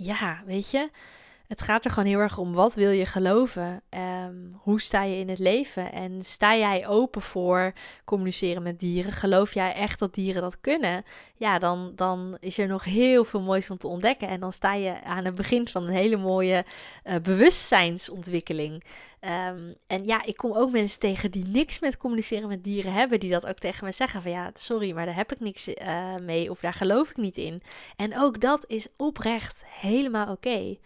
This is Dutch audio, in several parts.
ja, weet je, het gaat er gewoon heel erg om wat wil je geloven? Ehm, hoe sta je in het leven? En sta jij open voor communiceren met dieren? Geloof jij echt dat dieren dat kunnen? Ja, dan, dan is er nog heel veel moois om te ontdekken. En dan sta je aan het begin van een hele mooie uh, bewustzijnsontwikkeling. Ehm, en ja, ik kom ook mensen tegen die niks met communiceren met dieren hebben, die dat ook tegen me zeggen van ja, sorry, maar daar heb ik niks uh, mee of daar geloof ik niet in. En ook dat is oprecht helemaal oké.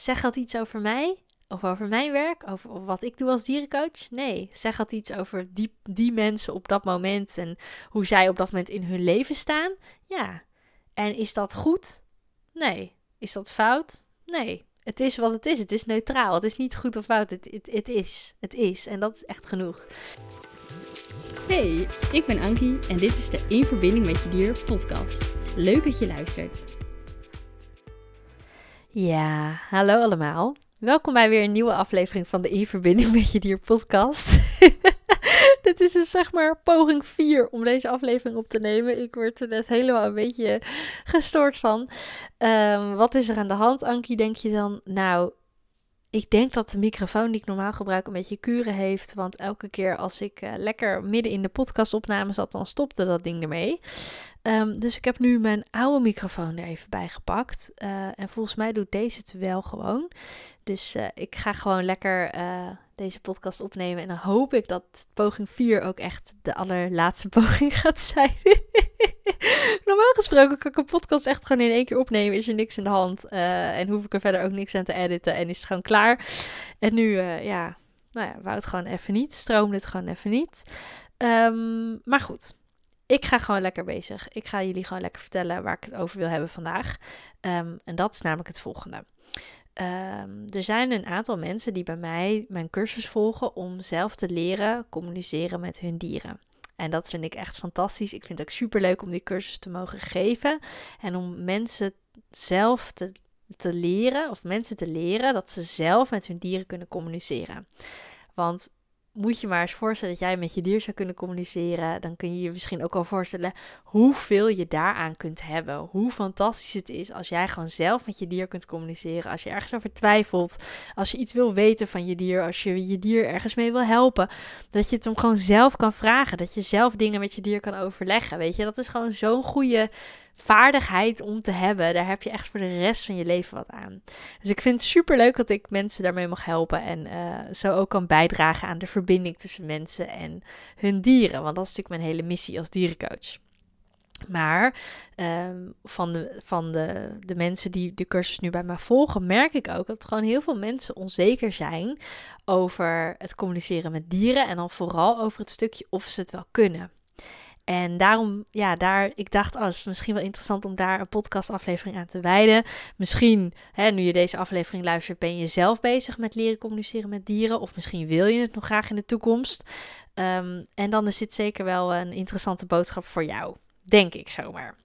Zeg dat iets over mij? Of over mijn werk? Over, wat ik doe als dierencoach? Nee. Zeg dat iets over die, die mensen op dat moment en hoe zij op dat moment in hun leven staan? Ja. En is dat goed? Nee. Is dat fout? Nee. Het is wat het is. Het is neutraal. Het is niet goed of fout. Het, het, het is. Het is. En dat is echt genoeg. Hey, ik ben Ankie en dit is de In Verbinding met Je Dier podcast. Leuk dat je luistert. Ja, hallo allemaal. Welkom bij weer een nieuwe aflevering van de In Verbinding met Je Dier podcast. Dit is dus zeg maar poging 4 om deze aflevering op te nemen. Ik word er net helemaal een beetje gestoord van. Um, wat is er aan de hand, Ankie, denk je dan? Nou, ik denk dat de microfoon die ik normaal gebruik een beetje kuren heeft. Want elke keer als ik uh, lekker midden in de podcastopname zat, dan stopte dat ding ermee. Um, dus ik heb nu mijn oude microfoon er even bij gepakt. Uh, en volgens mij doet deze het wel gewoon. Dus uh, ik ga gewoon lekker deze podcast opnemen. En dan hoop ik dat poging 4 ook echt de allerlaatste poging gaat zijn. Normaal gesproken kan ik een podcast echt gewoon in één keer opnemen. Is er niks in de hand. Uh, en hoef ik er verder ook niks aan te editen. En is het gewoon klaar. En nu, uh, ja, nou ja, wou het gewoon even niet. Stroom dit gewoon even niet. Um, maar goed. Ik ga gewoon lekker bezig. Ik ga jullie gewoon lekker vertellen waar ik het over wil hebben vandaag. Um, en dat is namelijk het volgende. Um, er zijn een aantal mensen die bij mij mijn cursus volgen om zelf te leren communiceren met hun dieren. En dat vind ik echt fantastisch. Ik vind het ook super leuk om die cursus te mogen geven. En om mensen zelf te, te leren, of mensen te leren, dat ze zelf met hun dieren kunnen communiceren. Want moet je maar eens voorstellen dat jij met je dier zou kunnen communiceren. Dan kun je je misschien ook al voorstellen hoeveel je daaraan kunt hebben. Hoe fantastisch het is als jij gewoon zelf met je dier kunt communiceren. Als je ergens over twijfelt. Als je iets wil weten van je dier. Als je je dier ergens mee wil helpen. Dat je het hem gewoon zelf kan vragen. Dat je zelf dingen met je dier kan overleggen. Weet je, dat is gewoon zo'n goede vaardigheid om te hebben. Daar heb je echt voor de rest van je leven wat aan. Dus ik vind het super leuk dat ik mensen daarmee mag helpen. En uh, zo ook kan bijdragen aan de verbinding tussen mensen en hun dieren. Want dat is natuurlijk mijn hele missie als dierencoach. Maar um, van, de, van de, de mensen die de cursus nu bij mij volgen, merk ik ook dat gewoon heel veel mensen onzeker zijn over het communiceren met dieren. En dan vooral over het stukje of ze het wel kunnen. En daarom, ja, daar, ik dacht, oh, het is misschien wel interessant om daar een podcastaflevering aan te wijden. Misschien, hè, nu je deze aflevering luistert, ben je zelf bezig met leren communiceren met dieren. Of misschien wil je het nog graag in de toekomst. Um, en dan is dit zeker wel een interessante boodschap voor jou. Denk ik zomaar.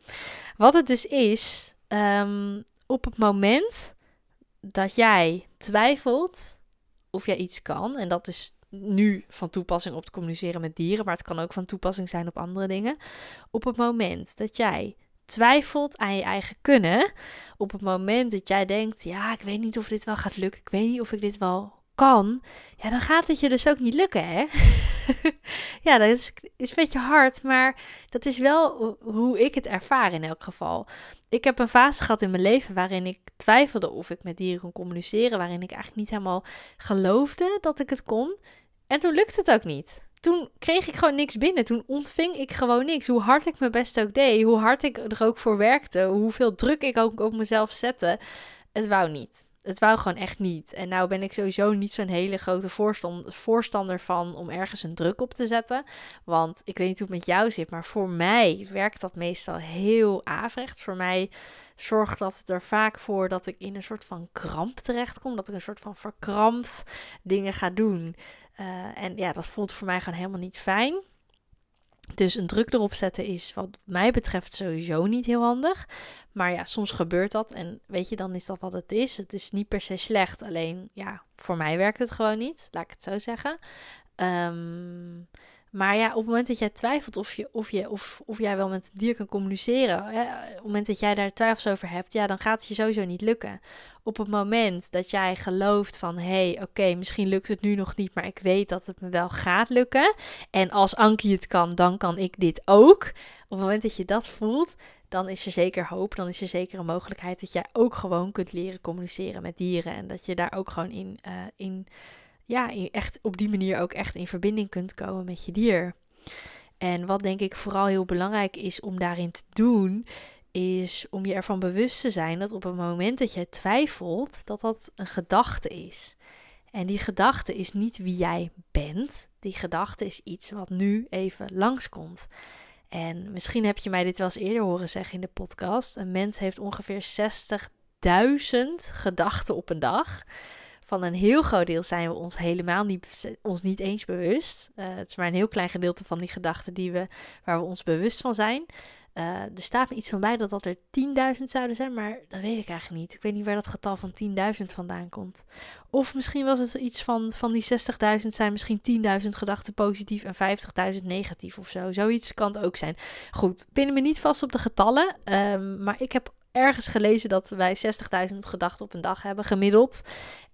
Wat het dus is, um, op het moment dat jij twijfelt of jij iets kan, en dat is nu van toepassing op te communiceren met dieren, maar het kan ook van toepassing zijn op andere dingen. Op het moment dat jij twijfelt aan je eigen kunnen, op het moment dat jij denkt, ja, ik weet niet of dit wel gaat lukken, ik weet niet of ik dit wel kan, ja, dan gaat het je dus ook niet lukken, hè? ja, dat is, is een beetje hard, maar dat is wel hoe ik het ervaar in elk geval. Ik heb een fase gehad in mijn leven waarin ik twijfelde of ik met dieren kon communiceren, waarin ik eigenlijk niet helemaal geloofde dat ik het kon. En toen lukte het ook niet. Toen kreeg ik gewoon niks binnen. Toen ontving ik gewoon niks. Hoe hard ik mijn best ook deed, hoe hard ik er ook voor werkte, hoeveel druk ik ook op mezelf zette. Het wou niet. Het wou gewoon echt niet. En nou ben ik sowieso niet zo'n hele grote voorstander van om ergens een druk op te zetten. Want ik weet niet hoe het met jou zit, maar voor mij werkt dat meestal heel averecht. Voor mij zorgt dat er vaak voor dat ik in een soort van kramp terechtkom. Dat ik een soort van verkrampt dingen ga doen. Uh, en ja, dat voelt voor mij gewoon helemaal niet fijn. Dus een druk erop zetten is wat mij betreft sowieso niet heel handig. Maar ja, soms gebeurt dat en weet je, dan is dat wat het is. Het is niet per se slecht, alleen ja, voor mij werkt het gewoon niet, laat ik het zo zeggen. Um, Maar ja, op het moment dat jij twijfelt of, je, of, je, of, of jij wel met het dier kan communiceren, hè, op het moment dat jij daar twijfels over hebt, ja, dan gaat het je sowieso niet lukken. Op het moment dat jij gelooft van, hé, hey, oké, misschien lukt het nu nog niet, maar ik weet dat het me wel gaat lukken. En als Ankie het kan, dan kan ik dit ook. Op het moment dat je dat voelt, dan is er zeker hoop. Dan is er zeker een mogelijkheid dat jij ook gewoon kunt leren communiceren met dieren. En dat je daar ook gewoon in, uh, in ja, echt op die manier ook echt in verbinding kunt komen met je dier. En wat denk ik vooral heel belangrijk is om daarin te doen, is om je ervan bewust te zijn dat op het moment dat jij twijfelt, dat dat een gedachte is. En die gedachte is niet wie jij bent. Die gedachte is iets wat nu even langskomt. En misschien heb je mij dit wel eens eerder horen zeggen in de podcast. Een mens heeft ongeveer 60.000 gedachten op een dag van een heel groot deel zijn we ons helemaal niet, ons niet eens bewust. Uh, het is maar een heel klein gedeelte van die gedachten die we, waar we ons bewust van zijn. Uh, er staat me iets van bij dat dat er 10.000 zouden zijn, maar dat weet ik eigenlijk niet. Ik weet niet waar dat getal van 10.000 vandaan komt. Of misschien was het iets van, van die 60.000 zijn misschien 10.000 gedachten positief en 50.000 negatief of zo. Zoiets kan het ook zijn. Goed, pinnen me niet vast op de getallen, um, maar ik heb ergens gelezen dat wij 60.000 gedachten op een dag hebben gemiddeld.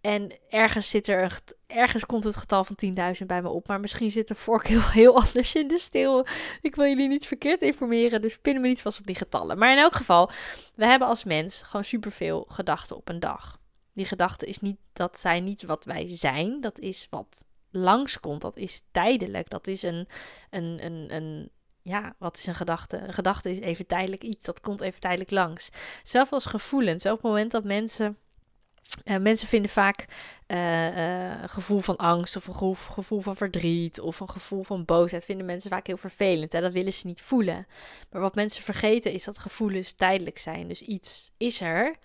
En ergens zit er ergens komt het getal van 10.000 bij me op. Maar misschien zit de vork heel, anders in de steel. Ik wil jullie niet verkeerd informeren. Dus pinnen me niet vast op die getallen. Maar in elk geval, we hebben als mens gewoon superveel gedachten op een dag. Die gedachte is niet, dat zijn niet wat wij zijn. Dat is wat langskomt. Dat is tijdelijk. Dat is een, een, een, een ja, wat is een gedachte? Een gedachte is even tijdelijk iets, dat komt even tijdelijk langs. Zelfs als gevoelens, op het moment dat mensen. Uh, mensen vinden vaak uh, uh, gevoel van angst of een gevoel, gevoel, van verdriet of een gevoel van boosheid vinden mensen vaak heel vervelend. Hè? Dat willen ze niet voelen. Maar wat mensen vergeten is dat gevoelens tijdelijk zijn. Dus iets is er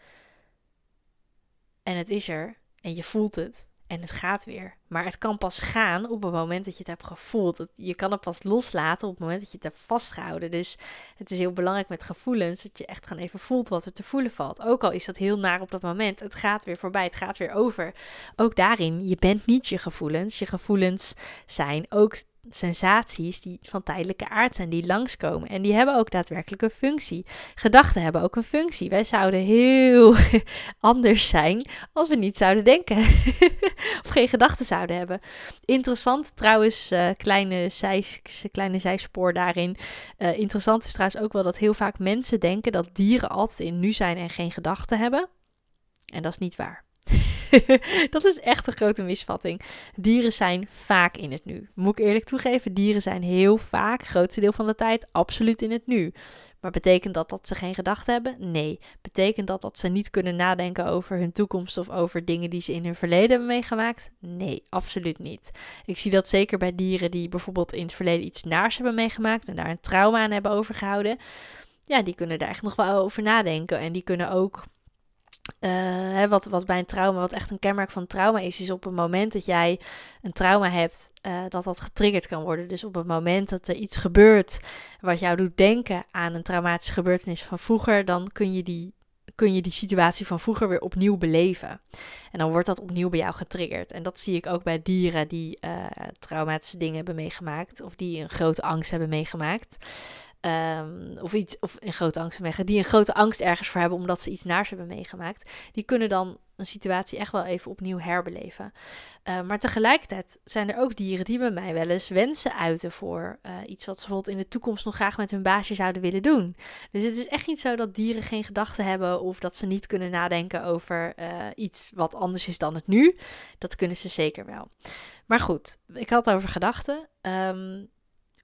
en het is er en je voelt het en het gaat weer. Maar het kan pas gaan op het moment dat je het hebt gevoeld. Je kan het pas loslaten op het moment dat je het hebt vastgehouden. Dus het is heel belangrijk met gevoelens dat je echt gewoon even voelt wat er te voelen valt. Ook al is dat heel naar op dat moment. Het gaat weer voorbij, het gaat weer over. Ook daarin, je bent niet je gevoelens. Je gevoelens zijn ook sensaties die van tijdelijke aard zijn, die langskomen. En die hebben ook daadwerkelijk een functie. Gedachten hebben ook een functie. Wij zouden heel anders zijn als we niet zouden denken. of geen gedachten zouden hebben. Interessant trouwens, uh, kleine, zij, kleine zijspoor daarin. Uh, interessant is trouwens ook wel dat heel vaak mensen denken dat dieren altijd in nu zijn en geen gedachten hebben. En dat is niet waar. dat is echt een grote misvatting. Dieren zijn vaak in het nu. Moet ik eerlijk toegeven, dieren zijn heel vaak, grootste deel van de tijd, absoluut in het nu. Maar betekent dat dat ze geen gedachten hebben? Nee. Betekent dat dat ze niet kunnen nadenken over hun toekomst of over dingen die ze in hun verleden hebben meegemaakt? Nee, absoluut niet. Ik zie dat zeker bij dieren die bijvoorbeeld in het verleden iets naars hebben meegemaakt en daar een trauma aan hebben overgehouden. Ja, die kunnen daar echt nog wel over nadenken en die kunnen ook hè, wat, wat bij een trauma, wat echt een kenmerk van trauma is, is op het moment dat jij een trauma hebt, uh, dat dat getriggerd kan worden. Dus op het moment dat er iets gebeurt wat jou doet denken aan een traumatische gebeurtenis van vroeger, dan kun je die, kun je die situatie van vroeger weer opnieuw beleven. En dan wordt dat opnieuw bij jou getriggerd. En dat zie ik ook bij dieren die uh, traumatische dingen hebben meegemaakt of die een grote angst hebben meegemaakt. Um, of iets, of een grote angst meegemaakt, die een grote angst ergens voor hebben omdat ze iets naars hebben meegemaakt, die kunnen dan een situatie echt wel even opnieuw herbeleven. Uh, maar tegelijkertijd zijn er ook dieren die bij mij wel eens wensen uiten voor uh, iets wat ze bijvoorbeeld in de toekomst nog graag met hun baasje zouden willen doen. Dus het is echt niet zo dat dieren geen gedachten hebben of dat ze niet kunnen nadenken over uh, iets wat anders is dan het nu. Dat kunnen ze zeker wel. Maar goed, ik had over gedachten. Um,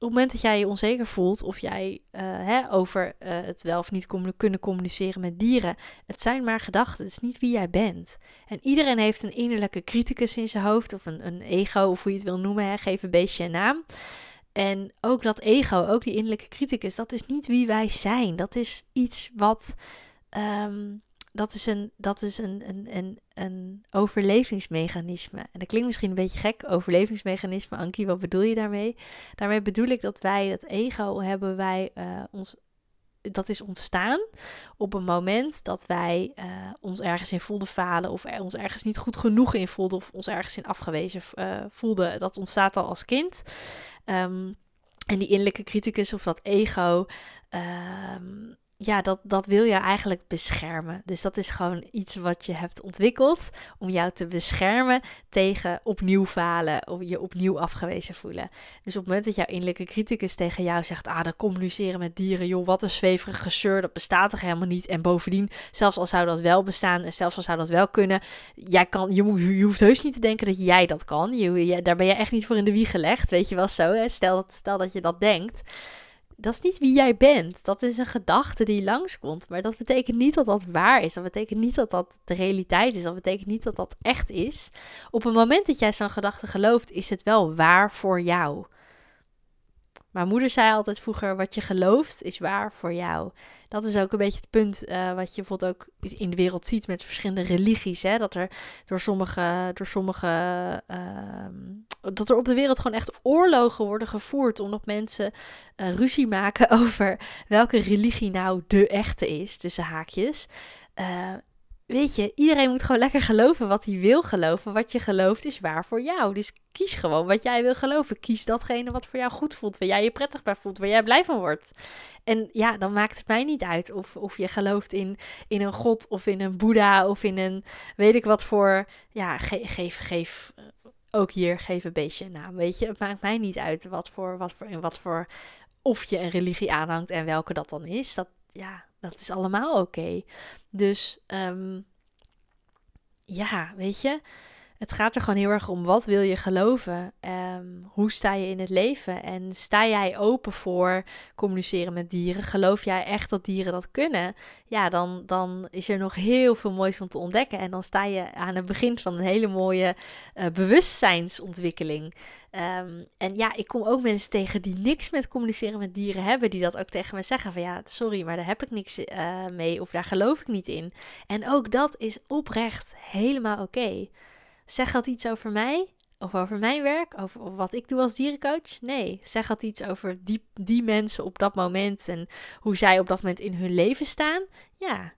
het moment dat jij je onzeker voelt of jij uh, hè, over uh, het wel of niet kunnen communiceren met dieren, het zijn maar gedachten, het is niet wie jij bent. En iedereen heeft een innerlijke criticus in zijn hoofd of een, een ego of hoe je het wil noemen, hè, geef een beestje een naam. En ook dat ego, ook die innerlijke criticus, dat is niet wie wij zijn. Dat is iets wat um, dat is een, dat is een, een, een, een overlevingsmechanisme. En dat klinkt misschien een beetje gek, overlevingsmechanisme. Ankie, wat bedoel je daarmee? Daarmee bedoel ik dat wij, dat ego hebben wij uh, ons dat is ontstaan op een moment dat wij uh, ons ergens in voelden falen of er, ons ergens niet goed genoeg in voelden of ons ergens in afgewezen uh, voelden. Dat ontstaat al als kind. Ehm, en die innerlijke criticus of dat ego, ehm, ja, dat, dat wil je eigenlijk beschermen. Dus dat is gewoon iets wat je hebt ontwikkeld om jou te beschermen tegen opnieuw falen of je opnieuw afgewezen voelen. Dus op het moment dat jouw innerlijke criticus tegen jou zegt, ah, dat communiceren met dieren, joh, wat een zweverig gezeur, dat bestaat toch helemaal niet. En bovendien, zelfs al zou dat wel bestaan en zelfs al zou dat wel kunnen, jij kan, je, moet, je hoeft heus niet te denken dat jij dat kan. Je, daar ben je echt niet voor in de wieg gelegd, weet je wel zo. Hè? Stel, stel dat je dat denkt dat is niet wie jij bent. Dat is een gedachte die langskomt. Maar dat betekent niet dat dat waar is. Dat betekent niet dat dat de realiteit is. Dat betekent niet dat dat echt is. Op het moment dat jij zo'n gedachte gelooft, is het wel waar voor jou. Mijn moeder zei altijd vroeger: wat je gelooft is waar voor jou. Dat is ook een beetje het punt uh, wat je bijvoorbeeld ook in de wereld ziet met verschillende religies. Hè? Dat er door sommige, door sommige uh, dat er op de wereld gewoon echt oorlogen worden gevoerd omdat mensen uh, ruzie maken over welke religie nou de echte is, tussen haakjes. Weet je, iedereen moet gewoon lekker geloven wat hij wil geloven. Wat je gelooft is waar voor jou. Dus kies gewoon wat jij wil geloven. Kies datgene wat voor jou goed voelt, waar jij je prettig bij voelt, waar jij blij van wordt. En ja, dan maakt het mij niet uit of, of je gelooft in, in een god of in een boeddha of in een weet ik wat voor. Ja, geef, geef eh, ook hier, geef een beestje een naam. Weet je, het maakt mij niet uit wat voor, wat voor, in wat voor, of je een religie aanhangt en welke dat dan is. Dat, ja, dat is allemaal oké. Dus um, ja, weet je, het gaat er gewoon heel erg om wat wil je geloven? Um, hoe sta je in het leven? En sta jij open voor communiceren met dieren? Geloof jij echt dat dieren dat kunnen? Ja, dan, dan is er nog heel veel moois om te ontdekken. En dan sta je aan het begin van een hele mooie uh, bewustzijnsontwikkeling. Um, en ja, ik kom ook mensen tegen die niks met communiceren met dieren hebben, die dat ook tegen me zeggen van ja, sorry, maar daar heb ik niks uh, mee of daar geloof ik niet in. En ook dat is oprecht helemaal oké. Zeg dat iets over mij? Of over mijn werk? Over, of wat ik doe als dierencoach? Nee. Zeg dat iets over die, die mensen op dat moment en hoe zij op dat moment in hun leven staan? Ja.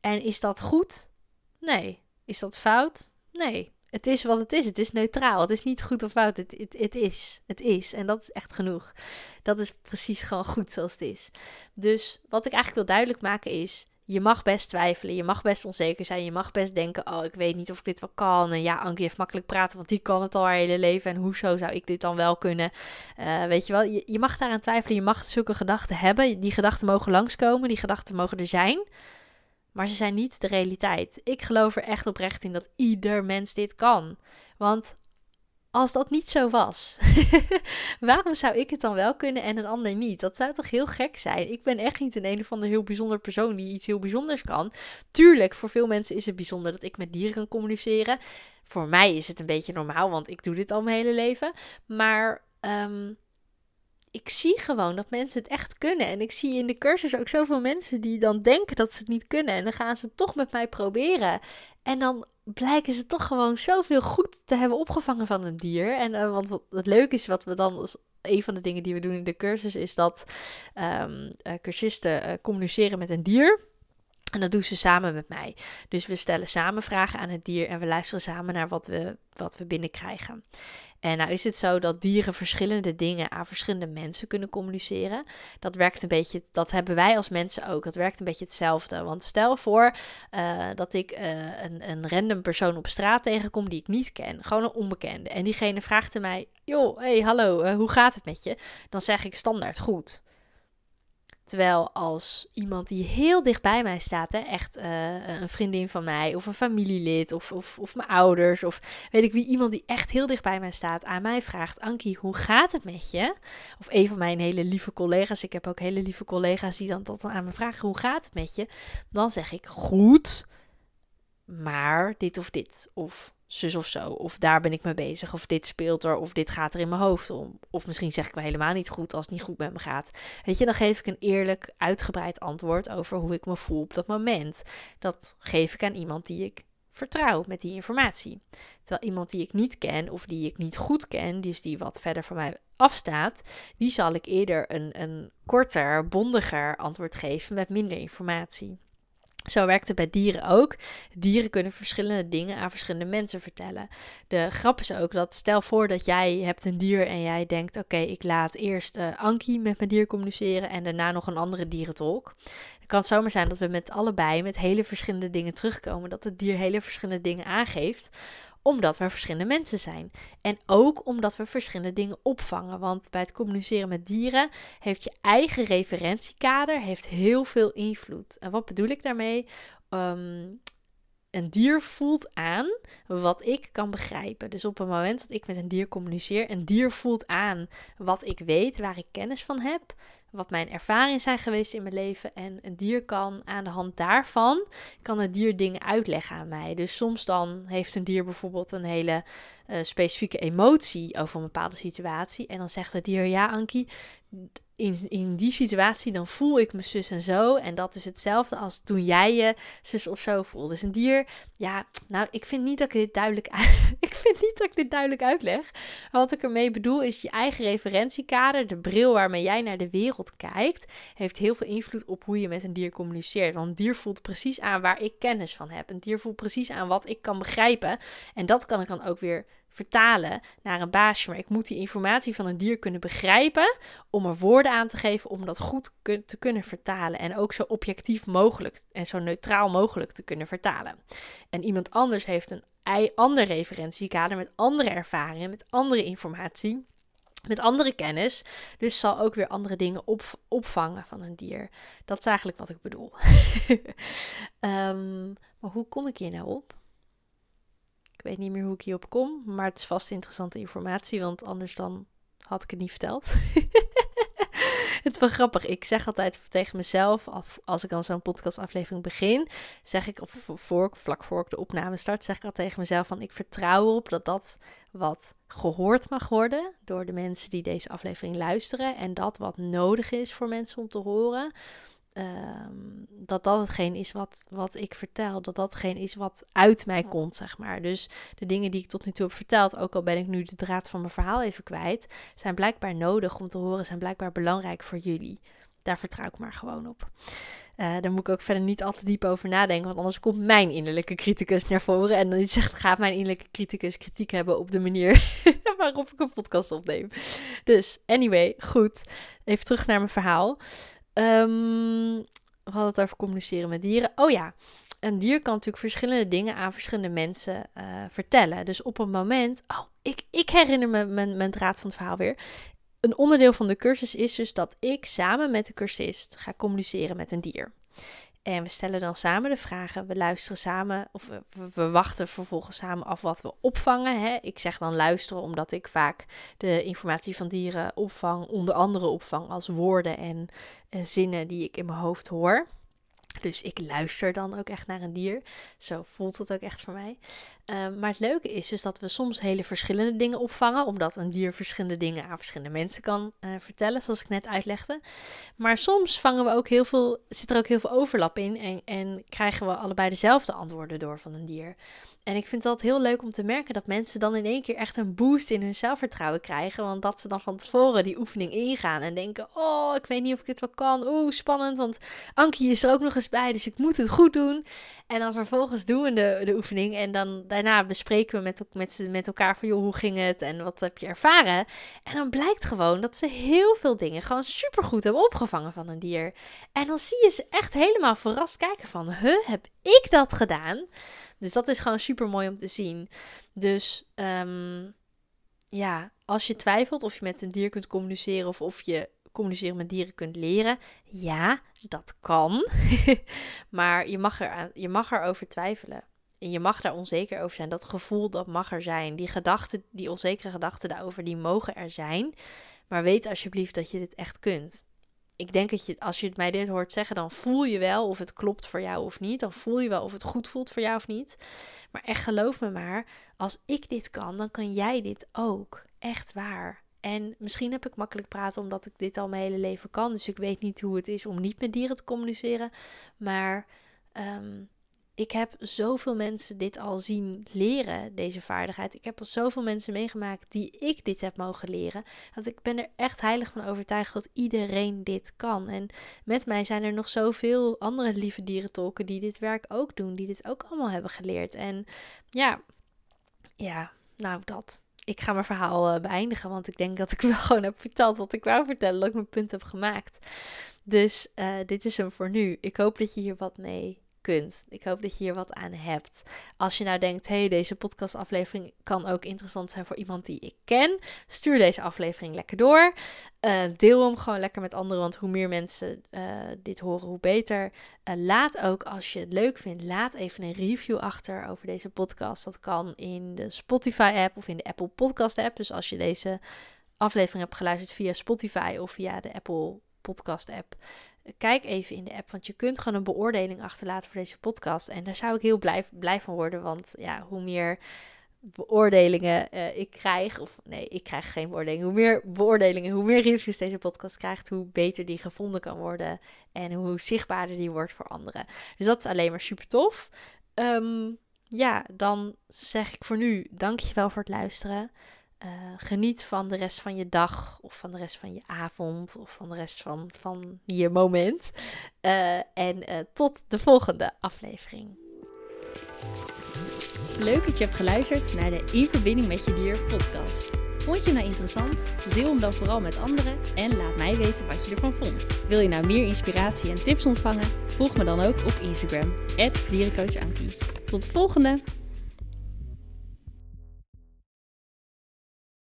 En is dat goed? Nee. Is dat fout? Nee. Het is wat het is. Het is neutraal. Het is niet goed of fout. Het, het, het is. Het is. En dat is echt genoeg. Dat is precies gewoon goed zoals het is. Dus wat ik eigenlijk wil duidelijk maken is: je mag best twijfelen, je mag best onzeker zijn, je mag best denken, oh, ik weet niet of ik dit wel kan. En ja, Ankie heeft makkelijk praten, want die kan het al haar hele leven. En hoezo zou ik dit dan wel kunnen? Uh, weet je wel, je, je mag daaraan twijfelen, je mag zulke gedachten hebben. Die gedachten mogen langskomen, die gedachten mogen er zijn. Maar ze zijn niet de realiteit. Ik geloof er echt oprecht in dat ieder mens dit kan. Want als dat niet zo was, waarom zou ik het dan wel kunnen en een ander niet? Dat zou toch heel gek zijn? Ik ben echt niet een een of ander heel bijzonder persoon die iets heel bijzonders kan. Tuurlijk, voor veel mensen is het bijzonder dat ik met dieren kan communiceren. Voor mij is het een beetje normaal, want ik doe dit al mijn hele leven. Maar um, ik zie gewoon dat mensen het echt kunnen. En ik zie in de cursus ook zoveel mensen die dan denken dat ze het niet kunnen. En dan gaan ze toch met mij proberen. En dan blijken ze toch gewoon zoveel goed te hebben opgevangen van een dier. En uh, want wat, het leuke is, wat we dan een van de dingen die we doen in de cursus, is dat um, uh, cursisten uh, communiceren met een dier. En dat doen ze samen met mij. Dus we stellen samen vragen aan het dier en we luisteren samen naar wat we, wat we binnenkrijgen. En nou is het zo dat dieren verschillende dingen aan verschillende mensen kunnen communiceren. Dat werkt een beetje, dat hebben wij als mensen ook. Dat werkt een beetje hetzelfde. Want stel voor uh, dat ik uh, een, een random persoon op straat tegenkom die ik niet ken. Gewoon een onbekende. En diegene vraagt aan mij, joh, hey, hallo, uh, hoe gaat het met je? Dan zeg ik standaard goed. Terwijl als iemand die heel dicht bij mij staat, hè, echt uh, een vriendin van mij of een familielid of, of, of mijn ouders of weet ik wie, iemand die echt heel dicht bij mij staat, aan mij vraagt, Ankie, hoe gaat het met je? Of een van mijn hele lieve collega's, ik heb ook hele lieve collega's die dan tot aan me vragen, hoe gaat het met je? Dan zeg ik, goed, maar dit of dit. Of zus of zo. Of daar ben ik mee bezig. Of dit speelt er. Of dit gaat er in mijn hoofd om. Of misschien zeg ik wel helemaal niet goed als het niet goed met me gaat. Weet je, dan geef ik een eerlijk, uitgebreid antwoord over hoe ik me voel op dat moment. Dat geef ik aan iemand die ik vertrouw met die informatie. Terwijl iemand die ik niet ken of die ik niet goed ken, dus die wat verder van mij afstaat, die zal ik eerder een, een korter, bondiger antwoord geven met minder informatie. Zo werkt het bij dieren ook. Dieren kunnen verschillende dingen aan verschillende mensen vertellen. De grap is ook dat stel voor dat jij hebt een dier en jij denkt: oké, ik laat eerst uh, Ankie met mijn dier communiceren en daarna nog een andere dierentolk. Het kan zomaar zijn dat we met allebei met hele verschillende dingen terugkomen. Dat het dier hele verschillende dingen aangeeft omdat we verschillende mensen zijn. En ook omdat we verschillende dingen opvangen. Want bij het communiceren met dieren heeft je eigen referentiekader heeft heel veel invloed. En wat bedoel ik daarmee? Ehm, een dier voelt aan wat ik kan begrijpen. Dus op het moment dat ik met een dier communiceer, een dier voelt aan wat ik weet, waar ik kennis van heb, wat mijn ervaringen zijn geweest in mijn leven. En een dier kan aan de hand daarvan, kan het dier dingen uitleggen aan mij. Dus soms dan heeft een dier bijvoorbeeld een hele uh, specifieke emotie over een bepaalde situatie. En dan zegt het dier, ja Ankie, in, in die situatie, dan voel ik me zus en zo. En dat is hetzelfde als toen jij je zus of zo voelde. Dus een dier, ja, nou, ik vind niet dat ik dit duidelijk, ik vind niet dat ik dit duidelijk uitleg. wat ik ermee bedoel is je eigen referentiekader, de bril waarmee jij naar de wereld kijkt, heeft heel veel invloed op hoe je met een dier communiceert. Want een dier voelt precies aan waar ik kennis van heb. Een dier voelt precies aan wat ik kan begrijpen. En dat kan ik dan ook weer vertalen naar een baasje. Maar ik moet die informatie van een dier kunnen begrijpen om er woorden aan te geven om dat goed te kunnen vertalen. En ook zo objectief mogelijk en zo neutraal mogelijk te kunnen vertalen. En iemand anders heeft een ander referentiekader met andere ervaringen, met andere informatie met andere kennis. Dus zal ook weer andere dingen op, opvangen van een dier. Dat is eigenlijk wat ik bedoel. um, maar hoe kom ik hier nou op? Ik weet niet meer hoe ik hierop kom, maar het is vast interessante informatie, want anders dan had ik het niet verteld. het is wel grappig. Ik zeg altijd tegen mezelf, als ik dan zo'n podcastaflevering begin, zeg ik, of voor, vlak voor ik de opname start, zeg ik al tegen mezelf van ik vertrouw erop dat dat wat gehoord mag worden door de mensen die deze aflevering luisteren en dat wat nodig is voor mensen om te horen, Ehm, dat dat hetgeen is wat, wat ik vertel. Dat dat hetgeen is wat uit mij komt, zeg maar. Dus de dingen die ik tot nu toe heb verteld, ook al ben ik nu de draad van mijn verhaal even kwijt, zijn blijkbaar nodig om te horen, zijn blijkbaar belangrijk voor jullie. Daar vertrouw ik maar gewoon op. Uh, daar moet ik ook verder niet al te diep over nadenken, want anders komt mijn innerlijke criticus naar voren. En dan zegt, gaat mijn innerlijke criticus kritiek hebben op de manier waarop ik een podcast opneem. Dus, anyway, goed. Even terug naar mijn verhaal. Um, we hadden het over communiceren met dieren. Oh ja, een dier kan natuurlijk verschillende dingen aan verschillende mensen uh, vertellen. Dus op een moment. Oh, ik, ik herinner me mijn, mijn draad van het verhaal weer. Een onderdeel van de cursus is dus dat ik samen met de cursist ga communiceren met een dier. En we stellen dan samen de vragen. We luisteren samen, of we, wachten vervolgens samen af wat we opvangen. Hè. Ik zeg dan luisteren, omdat ik vaak de informatie van dieren opvang, onder andere opvang als woorden en uh, zinnen die ik in mijn hoofd hoor. Dus ik luister dan ook echt naar een dier. Zo voelt het ook echt voor mij. Ehm, maar het leuke is dus dat we soms hele verschillende dingen opvangen, omdat een dier verschillende dingen aan verschillende mensen kan uh, vertellen, zoals ik net uitlegde. Maar soms vangen we ook heel veel, zit er ook heel veel overlap in en, en krijgen we allebei dezelfde antwoorden door van een dier. En ik vind dat heel leuk om te merken dat mensen dan in één keer echt een boost in hun zelfvertrouwen krijgen. Want dat ze dan van tevoren die oefening ingaan en denken: Oh, ik weet niet of ik dit wel kan. Oeh, spannend. Want Ankie is er ook nog eens bij, dus ik moet het goed doen. En dan vervolgens doen we de, de oefening. En dan daarna bespreken we met, met, met elkaar van: joh, hoe ging het en wat heb je ervaren? En dan blijkt gewoon dat ze heel veel dingen gewoon supergoed hebben opgevangen van een dier. En dan zie je ze echt helemaal verrast kijken: van, Huh, heb ik dat gedaan? Dus dat is gewoon super mooi om te zien. Dus um, ja, als je twijfelt of je met een dier kunt communiceren of of je communiceren met dieren kunt leren, ja, dat kan. maar je mag, er, je mag erover twijfelen. En je mag daar onzeker over zijn. Dat gevoel, dat mag er zijn. Die gedachten, die onzekere gedachten daarover, die mogen er zijn. Maar weet alsjeblieft dat je dit echt kunt ik denk dat je, als je mij dit hoort zeggen, dan voel je wel of het klopt voor jou of niet. Dan voel je wel of het goed voelt voor jou of niet. Maar echt geloof me maar, als ik dit kan, dan kan jij dit ook. Echt waar. En misschien heb ik makkelijk praten omdat ik dit al mijn hele leven kan. Dus ik weet niet hoe het is om niet met dieren te communiceren. Maar um, ik heb zoveel mensen dit al zien leren, deze vaardigheid. Ik heb al zoveel mensen meegemaakt die ik dit heb mogen leren. Dat ik ben er echt heilig van overtuigd dat iedereen dit kan. En met mij zijn er nog zoveel andere lieve dierentolken die dit werk ook doen, die dit ook allemaal hebben geleerd. En ja, ja, nou dat. Ik ga mijn verhaal uh, beëindigen, want ik denk dat ik wel gewoon heb verteld wat ik wou vertellen, dat ik mijn punt heb gemaakt. Dus uh, dit is hem voor nu. Ik hoop dat je hier wat mee Ik hoop dat je hier wat aan hebt. Als je nou denkt, hey, deze podcastaflevering kan ook interessant zijn voor iemand die ik ken, stuur deze aflevering lekker door. Uh, deel hem gewoon lekker met anderen, want hoe meer mensen uh, dit horen, hoe beter. Uh, laat ook, als je het leuk vindt, laat even een review achter over deze podcast. Dat kan in de Spotify-app of in de Apple Podcast-app. Dus als je deze aflevering hebt geluisterd via Spotify of via de Apple Podcast-app, kijk even in de app, want je kunt gewoon een beoordeling achterlaten voor deze podcast. En daar zou ik heel blij, blij van worden, want ja, hoe meer beoordelingen uh, ik krijg, of nee, ik krijg geen beoordelingen, hoe meer beoordelingen, hoe meer reviews deze podcast krijgt, hoe beter die gevonden kan worden en hoe zichtbaarder die wordt voor anderen. Dus dat is alleen maar super tof. Um, ja, dan zeg ik voor nu dankjewel voor het luisteren. Uh, geniet van de rest van je dag of van de rest van je avond of van de rest van, van je moment. Uh, en uh, tot de volgende aflevering. Leuk dat je hebt geluisterd naar de In Verbinding met Je Dier podcast. Vond je nou interessant? Deel hem dan vooral met anderen en laat mij weten wat je ervan vond. Wil je nou meer inspiratie en tips ontvangen? Volg me dan ook op Instagram, dierencoachankie. Tot de volgende!